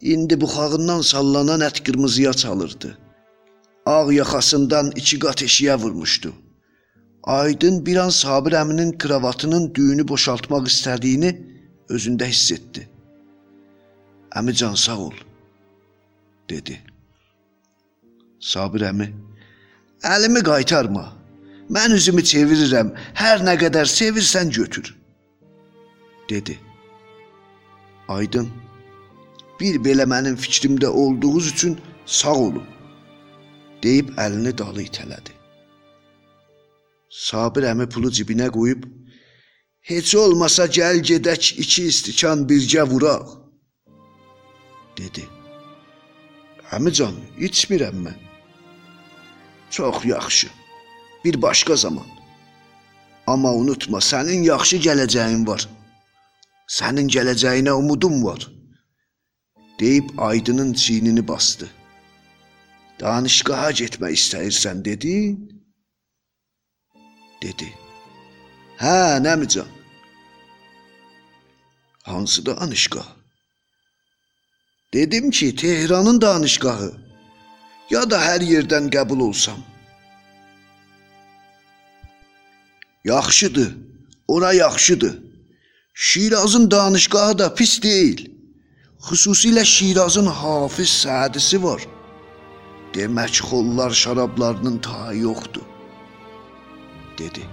İndi buxağından sallanan ət qırmızıya çalırdı. Ağ yaxasından iki qat eşiyə vurmuşdu. Aydın bir an Sabir əminin kravatının düyünü boşaltmaq istədiyini özündə hiss etdi. "Əmican sağ ol," dedi. Sabir əmi, "Əlimi qaytarma. Mən üzümü çevirirəm. Hər nə qədər sevirsən götür." dedi. Aydın, bir belə mənim fikrimdə olduğunuz üçün sağ olun deyib əlini dalı itələdi. Sabir əmi pulu cibinə qoyub Heç olmasa gəl gedək iki istikan birgə vuraq dedi. Əmican, içmirəm mən. Çox yaxşı. Bir başqa zaman. Amma unutma, sənin yaxşı gələcəyin var. Sənin gələcəyinə umudum var. Deyib Aydının çiynini bastı. Danışqaha getmək istəyirsən dedin? Dedi. Hə, nəmican? Hansı danışqah? Dedim ki, Tehranın danışqahı. Ya da hər yerdən qəbul olsam. Yaxşıdır. Ora yaxşıdır. Şirazın danışqahı da pis deyil. Xüsusilə Şirazın Hafiz Sədisi var. Demək xollar şərablarının tayı yoxdur, dedi.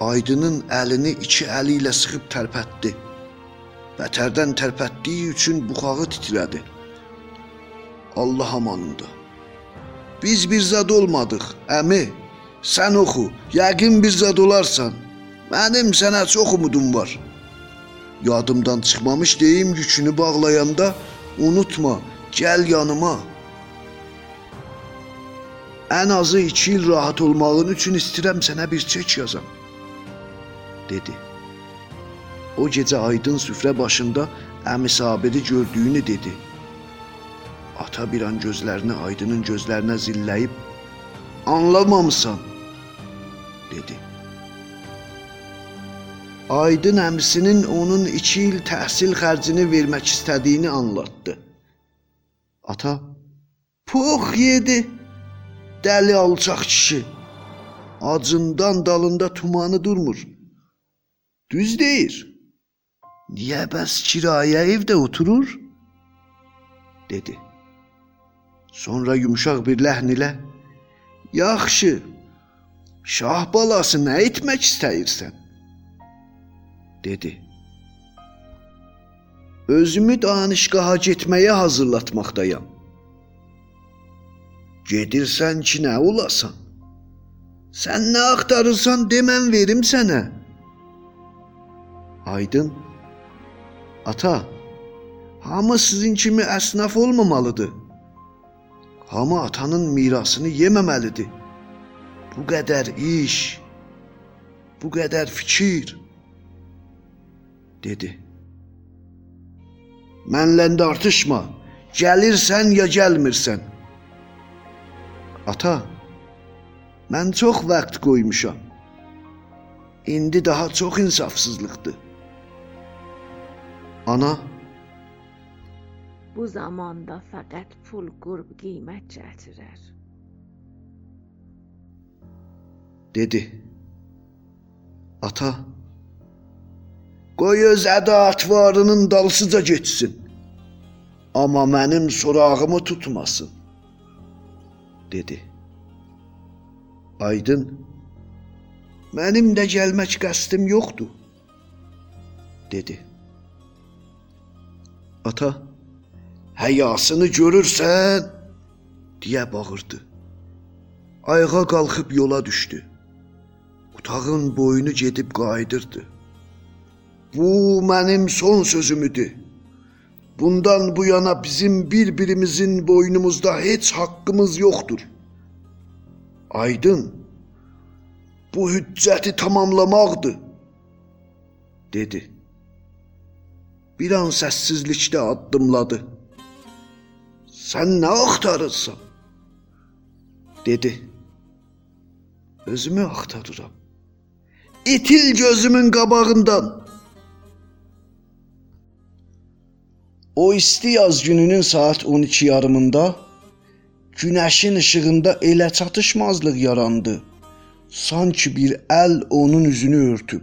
Aydının əlini iki əli ilə sıxıb tərpətdi. Bətərdən tərpətdiyi üçün buxağı titrədi. Allah amanında. Biz bir zad olmadıq, əmi. Sən oxu, yəqin bir zad olarsan. Mənim sənə çox umudum var. Yadımdan çıxmamış deyim yükünü bağlayanda unutma, gəl yanıma. Ən azı 2 il rahat olmağın üçün istəyirəm sənə bir çek yazam." dedi. O gecə aydın süfrə başında əmi Sabiri gördüyünü dedi. Ata bir an gözlərini aydının gözlərinə zilləyib "Anlamamısan?" dedi. Aydın əmisinin onun 2 il təhsil xərcini vermək istədiyini anlatdı. Ata, "Pux yedi." Dəli alçaq kişi. Acından dalında tumanı durmur. Düz deyir. Niyə bəs kirayə evdə oturur? dedi. Sonra yumşaq bir ləhn ilə Yaxşı. Şah balası nə etmək istəyirsən? Dedi. Özümü danışqaha getməyə hazırlatmaqdayam. Gedirsən ki, nə olasan? Sən nə axtarırsan demən verim sənə. Aydın Ata, hamı sizin kimi əsnaf olmamalıdır. Hamı atanın mirasını yeməməlidir. Bu qədər iş, bu qədər fikir dedi. Mənlə dartışma. Gəlirsən ya gəlmirsən? Ata, mən çox vaxt qoymuşam. İndi daha çox insafsızlıqdır. Ana, Bu zamanda faqat pul qurb qiymət gətirər. dedi. Ata, qoy öz ədatvarının dalsıca getsin. Amma mənim sorağımı tutmasın dedi. Aydın, mənim də gəlmək qəsdim yoxdur, dedi. Ata, həyasını görürsən, deyə bağırdı. Ayağa qalxıb yola düşdü. Otağın boyunu gedib qayıdırdı. Bu mənim son sözümüdür. Bundan bu yana bizim bir-birimizin boynumuzda heç haqqımız yoxdur. Aydın, bu hüccəti tamamlamaqdır, dedi. Bir an səssizlikdə addımladı. Sən nə axtarırsan? dedi. Özümü axtarıram. İtil gözümün qabağından. O isti yaz gününün saat 12 yarımında günəşin işığında elə çatışmazlıq yarandı. Sanki bir əl onun üzünü örtüb.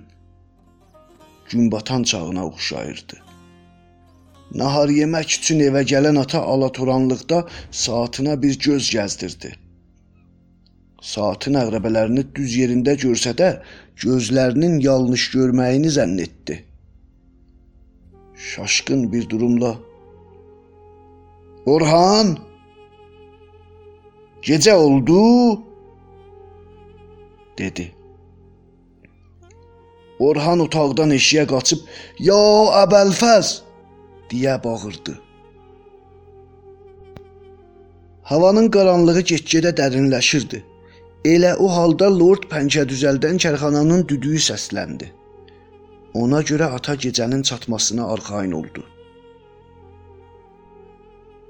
Gün batan çağına oxşayırdı. Nahar yemək üçün evə gələn ata alatoranlıqda saatına bir göz gəzdirdi. Saatın əqrəbələrini düz yerində görsə də, gözlərinin yanlış görməyini zənn etdi. Şaşqın bir durumla Orhan Gecə oldu dedi. Orhan otaqdan eşiyə qaçıb "Ya Əbəlfəz!" deyə bağırdı. Havanın qaranlığı get-gedə dərinləşirdi. Elə o halda Lord Pəncədüzəldən kərxananın düdüyü səsləndi. Ona görə ata gecənin çatmasına arxayın oldu.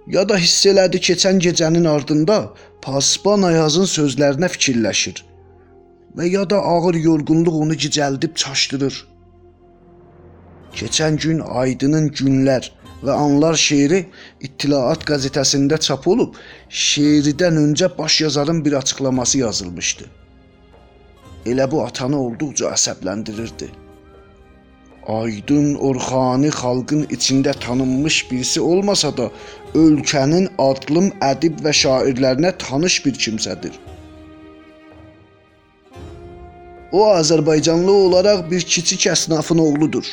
Ya da hiss elədi keçən gecənin ardında Pasban Ayazın sözlərinə fikirləşir və ya da ağır yorğunluq onu gicəldib çaşdırır. Keçən gün Aydının Günlər və Anlar şeiri İttilaat qəzetəsində çap olub, şeirdən öncə baş yazarın bir açıqlaması yazılmışdı. Elə bu atanı olduqca əsəbləndirirdi. Aydın Orxani xalqın içində tanınmış birisi olmasa da, ölkənin adlım ədib və şairlərinə tanış bir kimsədir. O Azərbaycanlı olaraq bir kiçik əsnafın oğludur.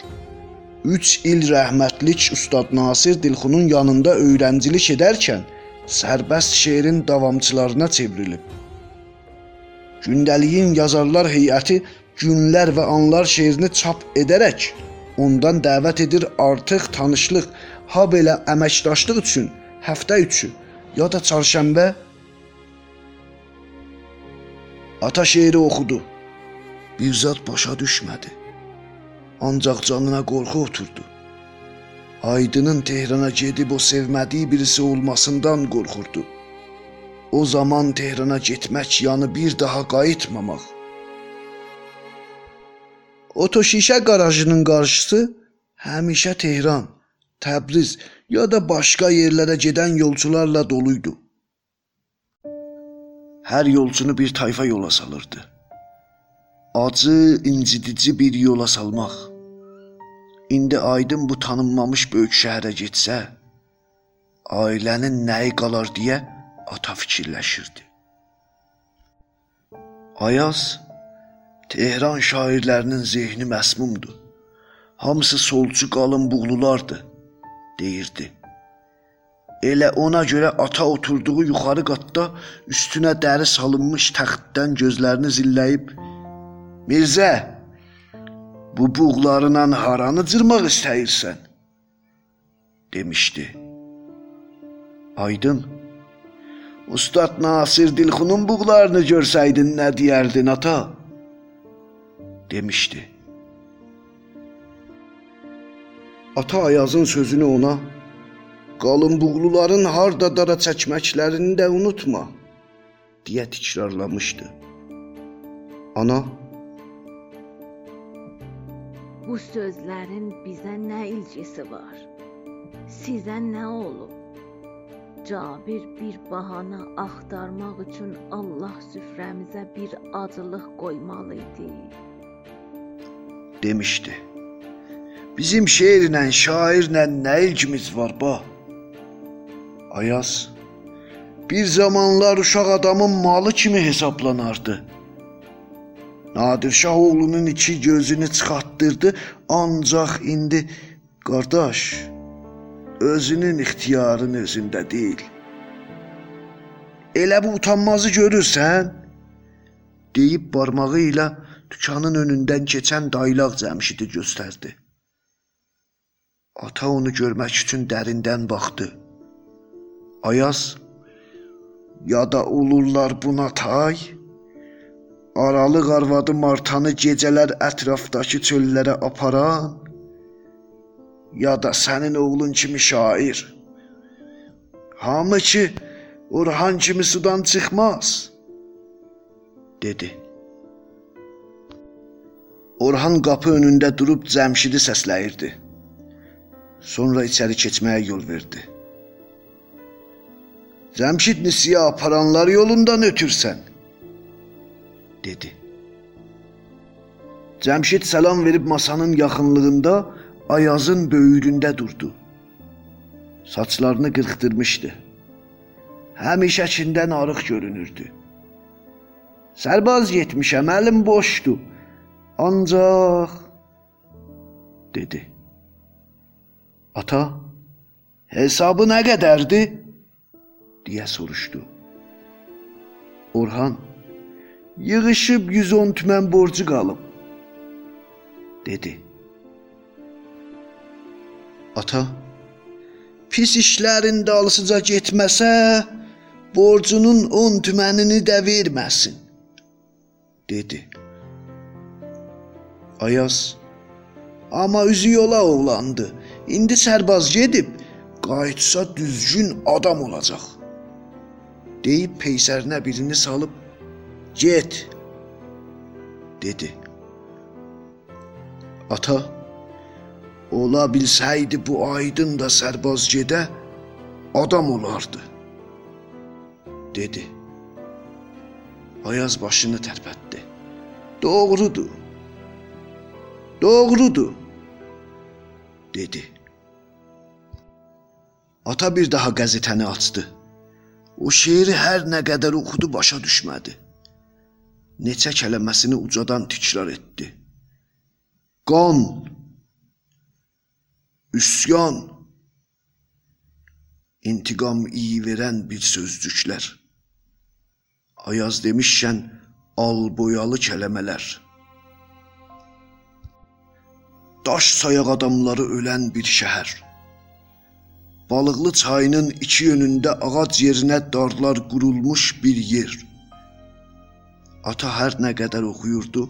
3 il rəhmətlik Ustad Nasir Dilxunun yanında öyrəncilik edərkən sərbəst şeirin davamçılarına çevrilib. Gündəliyin yazarlar heyəti günlər və anlar şeirini çap edərək ondan dəvət edir artıq tanışlıq, ha belə əməkdaşlıq üçün həftə üçü ya da çarşənbə Ata şeiri oxudu. Bir zat başa düşmədi. Ancaq canına qorxu oturdu. Aydının Tehrana gedib o sevmədiyi birisi olmasından qorxurdu. O zaman Tehrana getmək yanı bir daha qayıtmamaq. Otoşişə qarajının qarşısı həmişə Tehran, Təbriz ya da başqa yerlərə gedən yolçularla doluydu. Hər yolcunu bir tayfa yola salırdı acı, incidici bir yola salmaq. İndi Aydın bu tanınmamış böyük şəhərə getsə, ailənin nəyi qalar deyə ata fikirləşirdi. Ayaz Tehran şairlərinin zehni məsmumdur. Hamısı solçu qalın buğlulardır, deyirdi. Elə ona görə ata oturduğu yuxarı qatda üstünə dəri salınmış təxtdən gözlərini zilləyib Mirzə, bu buğlarla haranı cırmaq istəyirsən? demişdi. Aydın, Ustad Nasir Dilxunun buğlarını görsəydin nə deyərdin ata? Demişdi. Ata Ayazın sözünü ona qalın buğluların harda dara çəkməklərini də unutma deyə təkrarlamışdı. Ana Bu sözlərin bizə nə ilgisi var? Sizə nə olub? Cabir bir bahana axtarmaq üçün Allah süfrəmizə bir acılıq qoymalı idi. Demişdi. Bizim şeirlə, şairlə nə ilgimiz var ba? Ayaz bir zamanlar uşaq adamın malı kimi hesablanardı. Nadir Şah oğlunun iki gözünü çıxartdırdı, ancaq indi qardaş özünün ixtiyarın özündə deyil. Elə bu utanmazı görürsən? deyib barmağı ilə dükanın önündən keçən daylaq cəmşidi göstərdi. Ata onu görmək üçün dərindən baxdı. Ayaz ya da olurlar buna tay? Aralıq arvadı Martanı gecələr ətrafdakı çöllərə aparan ya da sənin oğlun kimi şair. Hamı ki Orhan kimi sudan çıxmaz dedi. Orhan qapı önündə durub Cəmşidi səsləyirdi. Sonra içəri keçməyə yol verdi. Cəmşid Nisiyə aparanlar yolundan ötürsən, dedi. Cəmşid salam verib masanın yaxınlığında Ayazın böyründə durdu. Saçlarını qırxdırmışdı. Həmişəkindən arıq görünürdü. Sərbaz getmişəm, əlim boşdu. Ancaq dedi. Ata, hesabı nə qədərdir? deyə soruşdu. Orhan, yığışıb 110 tümən borcu qalıb, dedi. Ata, pis işlərin dalısıca getməsə, borcunun 10 tümənini də verməsin, dedi. Ayaz, amma üzü yola oğlandı. İndi sərbaz gedib, qayıtsa düzgün adam olacaq. Deyib peysərinə birini salıb, get, dedi. Ata, ola bilsəydi bu aydın da sərbaz gedə, adam olardı, dedi. Ayaz başını tərpətdi. Doğrudur. Doğrudur, dedi. Ata bir daha qəzetəni açdı. O şeiri hər nə qədər oxudu başa düşmədi. Neçə kəlməsini ucadan təkrar etdi. Qan, üsyan, intiqam iyi verən bir sözcüklər. Ayaz demişkən al boyalı kəlmələr. Daş sayaq adamları ölən bir şəhər. Balıqlı çayının iki yönündə ağac yerinə darlar qurulmuş bir yer. Ata hər nə qədər oxuyurdu,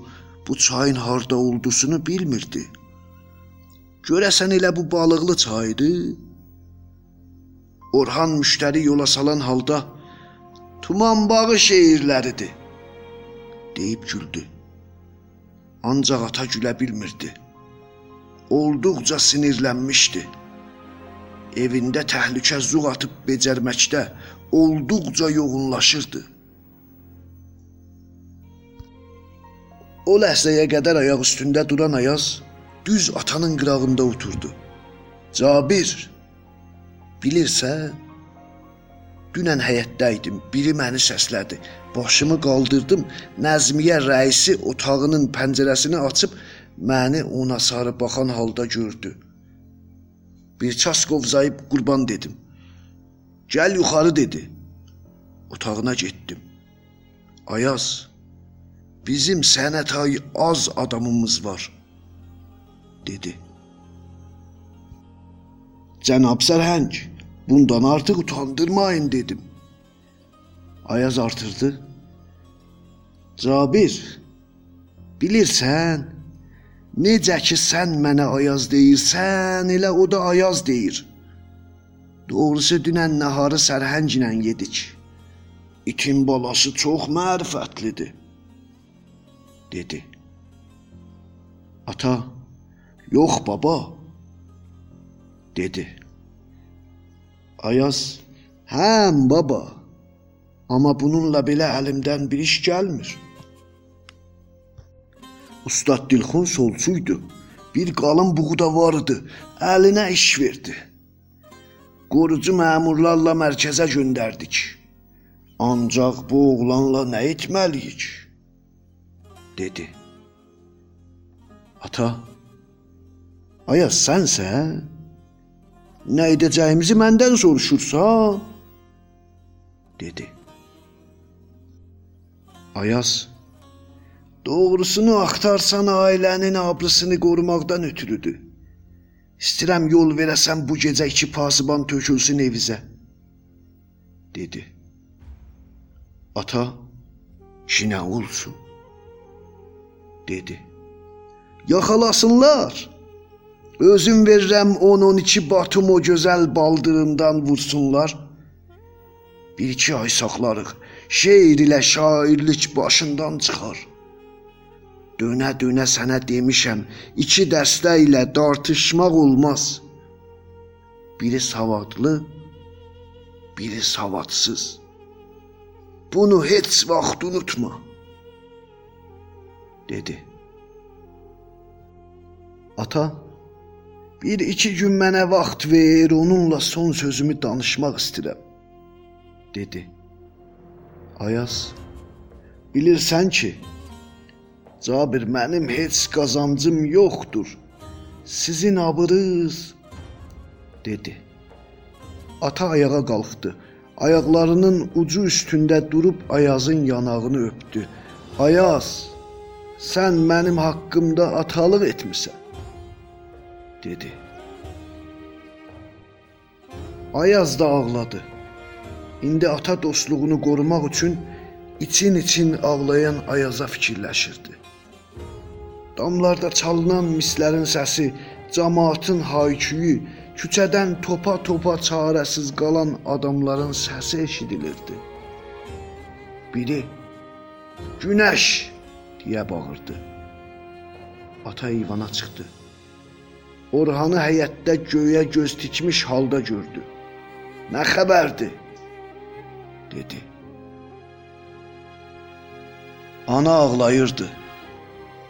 bu çayın harda olduğunu bilmirdi. Görəsən elə bu balıqlı çaydı? Orhan müştəri yola salan halda Tuman bağı şeirləridir deyib güldü. Ancaq ata gülə bilmirdi. Olduqca sinirlənmişdi. Evində təhlükə zuq atıb becərməkdə olduqca yoğunlaşırdı. O ləhzəyə qədər ayaq üstündə duran Ayaz düz atanın qırağında oturdu. Cabir, bilirsən, dünən həyətdə idim. Biri məni səslədi. Başımı qaldırdım. Nəzmiyə rəisi otağının pəncərəsini açıb məni ona sarı baxan halda gördü. Bir ças qovzayıb qurban dedim. Gəl yuxarı dedi. Otağına getdim. Ayaz, bizim sənət ay az adamımız var, dedi. Cənab Sərhəng, bundan artıq utandırmayın dedim. Ayaz artırdı. Cabir, bilirsən, necə ki sən mənə Ayaz deyirsən, elə o da Ayaz deyir. Doğrusu dünən naharı sərhənglə yedik. İtin balası çox mərifətlidir, dedi. Ata, yox baba, dedi. Ayaz, həm baba, amma bununla belə əlimdən bir iş gəlmir. Ustad Dilxun solçuydu. Bir qalın buğu da vardı. Əlinə iş verdi. Qorucu məmurlarla mərkəzə göndərdik. Ancaq bu oğlanla nə etməliyik? dedi. Ata, Ayaz sənsə? Nə edəcəyimizi məndən soruşursan? dedi. Ayaz Doğrusunu axtarsan ailənin abrısını qorumaqdan ötürüdür. İstəyirəm yol verəsən bu gecə iki pasiban tökülsün evizə, dedi. Ata, şinə olsun, dedi. Yaxalasınlar. Özüm verirəm 10-12 batum o gözəl baldırından vursunlar. Bir-iki ay saxlarıq. Şeir ilə şairlik başından çıxar. Dönə-dönə sənə demişəm, iki dəstə ilə dartışmaq olmaz. biri savadlı, biri savadsız. Bunu heç vaxt unutma, dedi. Ata, bir iki gün mənə vaxt ver, onunla son sözümü danışmaq istəyirəm, dedi. Ayaz, bilirsən ki, Cabir mənim heç qazancım yoxdur. Sizin abırız, dedi. Ata ayağa qalxdı. Ayaqlarının ucu üstündə durub Ayazın yanağını öpdü. Ayaz, sən mənim haqqımda atalıq etmisən dedi. Ayaz da ağladı. İndi ata dostluğunu qorumaq üçün için-için ağlayan Ayaza fikirləşirdi. Damlarda çalınan mislərin səsi, cəmaatın hayküyü, küçədən topa-topa çarəsiz qalan adamların səsi eşidilirdi. Biri "Günəş!" deyə bağırdı. Ata eyvana çıxdı. Orhanı həyətdə göyə göz tikmiş halda gördü. Nə xəbərdir? dedi. Ana ağlayırdı.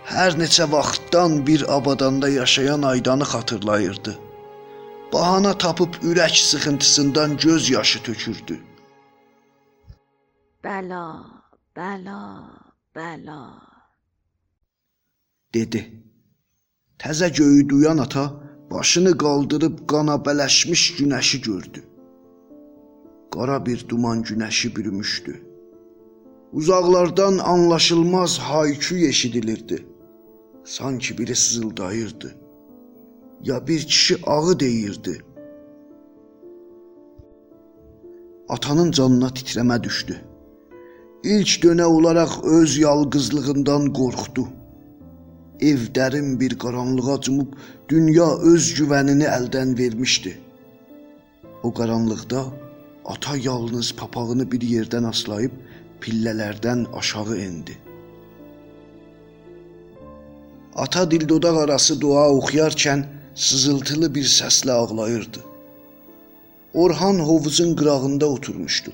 Hər neçə vaxtdan bir abadanda yaşayan Aydanı xatırlayırdı. Bahana tapıb ürək sıxıntısından göz yaşı tökürdü. Bəla, bəla, bəla. dedi. Təzə göyü duyan ata başını qaldırıb qana bələşmiş günəşi gördü. Qara bir duman günəşi bürümüşdü. Uzaqlardan anlaşılmaz hayküy eşidilirdi. Sanki biri sızıldayırdı. Ya bir kişi ağı deyirdi. Atanın canına titrəmə düşdü. İlk dönə olaraq öz yalqızlığından qorxdu. Ev dərin bir qaranlığa cumub dünya öz güvənini əldən vermişdi. O qaranlıqda ata yalnız papağını bir yerdən aslayıb pillələrdən aşağı endi. Ata dildodaq arası dua oxuyarkən sızıltılı bir səslə ağlayırdı. Orhan hovuzun qırağında oturmuşdu.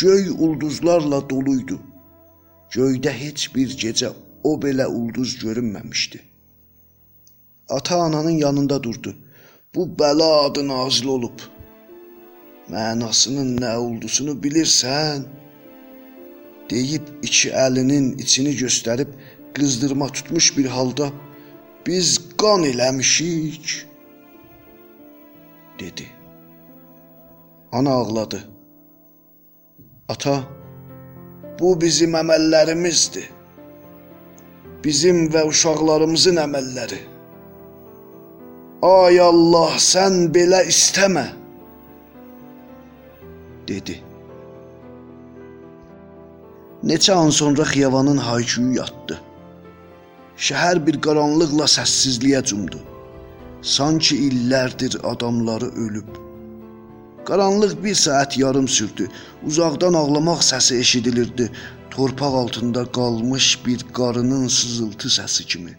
Göy ulduzlarla doluydu. Göydə heç bir gecə o belə ulduz görünməmişdi. Ata ananın yanında durdu. Bu bəla adı nazil olub. Mənasının nə olduğunu bilirsən? deyib iki əlinin içini göstərib qızdırma tutmuş bir halda biz qan eləmişik dedi. Ana ağladı. Ata, bu bizim əməllərimizdir bizim və uşaqlarımızın əməlləri. Ay Allah, sən belə istəmə, dedi. Neçə an sonra Xiyavanın hayküyü yatdı. Şəhər bir qaranlıqla səssizliyə cumdu. Sanki illərdir adamları ölüb. Qaranlıq bir saat yarım sürdü. Uzaqdan ağlamaq səsi eşidilirdi torpaq altında qalmış bir qarının sızıltı səsi kimi.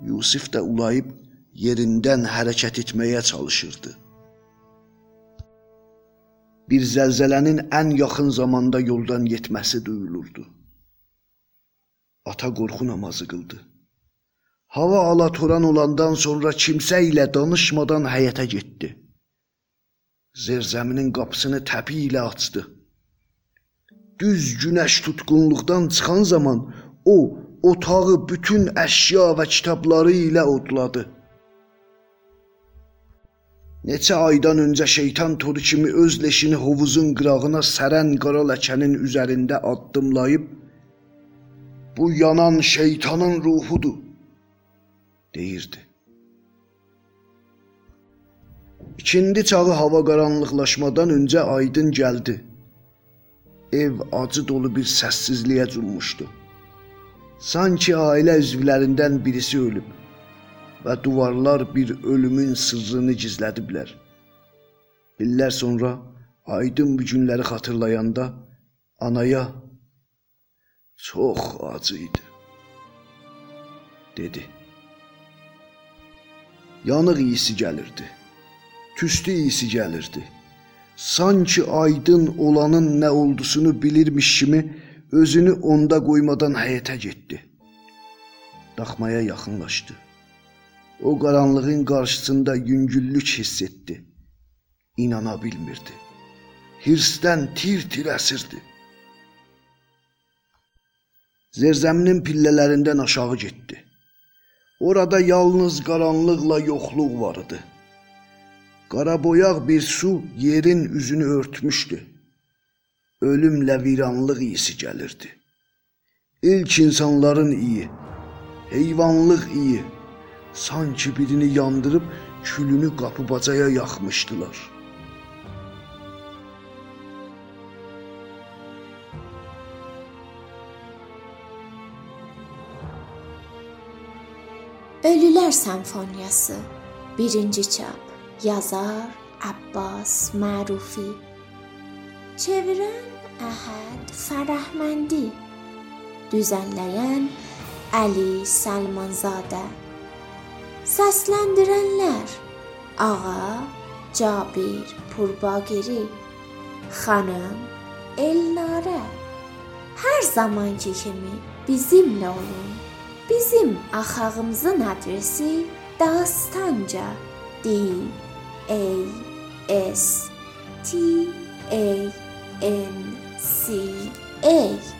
Yusif də ulayıb yerindən hərəkət etməyə çalışırdı. Bir zəlzələnin ən yaxın zamanda yoldan getməsi duyulurdu. Ata qorxu namazı qıldı. Hava alatoran olandan sonra kimsə ilə danışmadan həyətə getdi. Zerzəminin qapısını təpi ilə açdı düz günəş tutqunluqdan çıxan zaman o otağı bütün əşya və kitabları ilə odladı. Neçə aydan öncə şeytan toru kimi öz leşini hovuzun qırağına sərən qara ləkənin üzərində addımlayıb bu yanan şeytanın ruhudur deyirdi. İkindi çağı hava qaranlıqlaşmadan öncə aydın gəldi. Ev acı dolu bir səssizliyə cummuşdu. Sanki ailə üzvlərindən birisi ölüb və divarlar bir ölümün sırrını gizlədiblər. İllər sonra aydın bu günləri xatırlayanda anaya çox acı idi dedi. Yanıq iyisi gəlirdi. tüstü iyisi gəlirdi. Sanki aydın olanın nə oldusunu bilirmiş kimi özünü onda qoymadan həyətə getdi. Daxmaya yaxınlaşdı. O qaranlığın qarşısında yüngüllük hiss etdi. İnana bilmirdi. Hirsdən tir-tir əsirdi. Zerzəminin pillələrindən aşağı getdi. Orada yalnız qaranlıqla yoxluq var idi. Qaraboyaq bir su yerin üzünü örtmüşdü. Ölümlə viranlıq iyisi gəlirdi. İlk insanların iyi, heyvanlıq iyi, sanki birini yandırıb külünü qapı-bacaya yaxmışdılar. Ölülər Senfoniyası. 1-ci çap. Yazar Abbas Mərufi Çevirən Əhəd Fərəhməndi Düzənləyən Əli Salmanzadə Səsləndirənlər Ağa Cabir Purbagiri. Xanım Elnarə Hər zamanki kimi bizimlə olun. Bizim axağımızın adresi Dastanca D A S T A N C A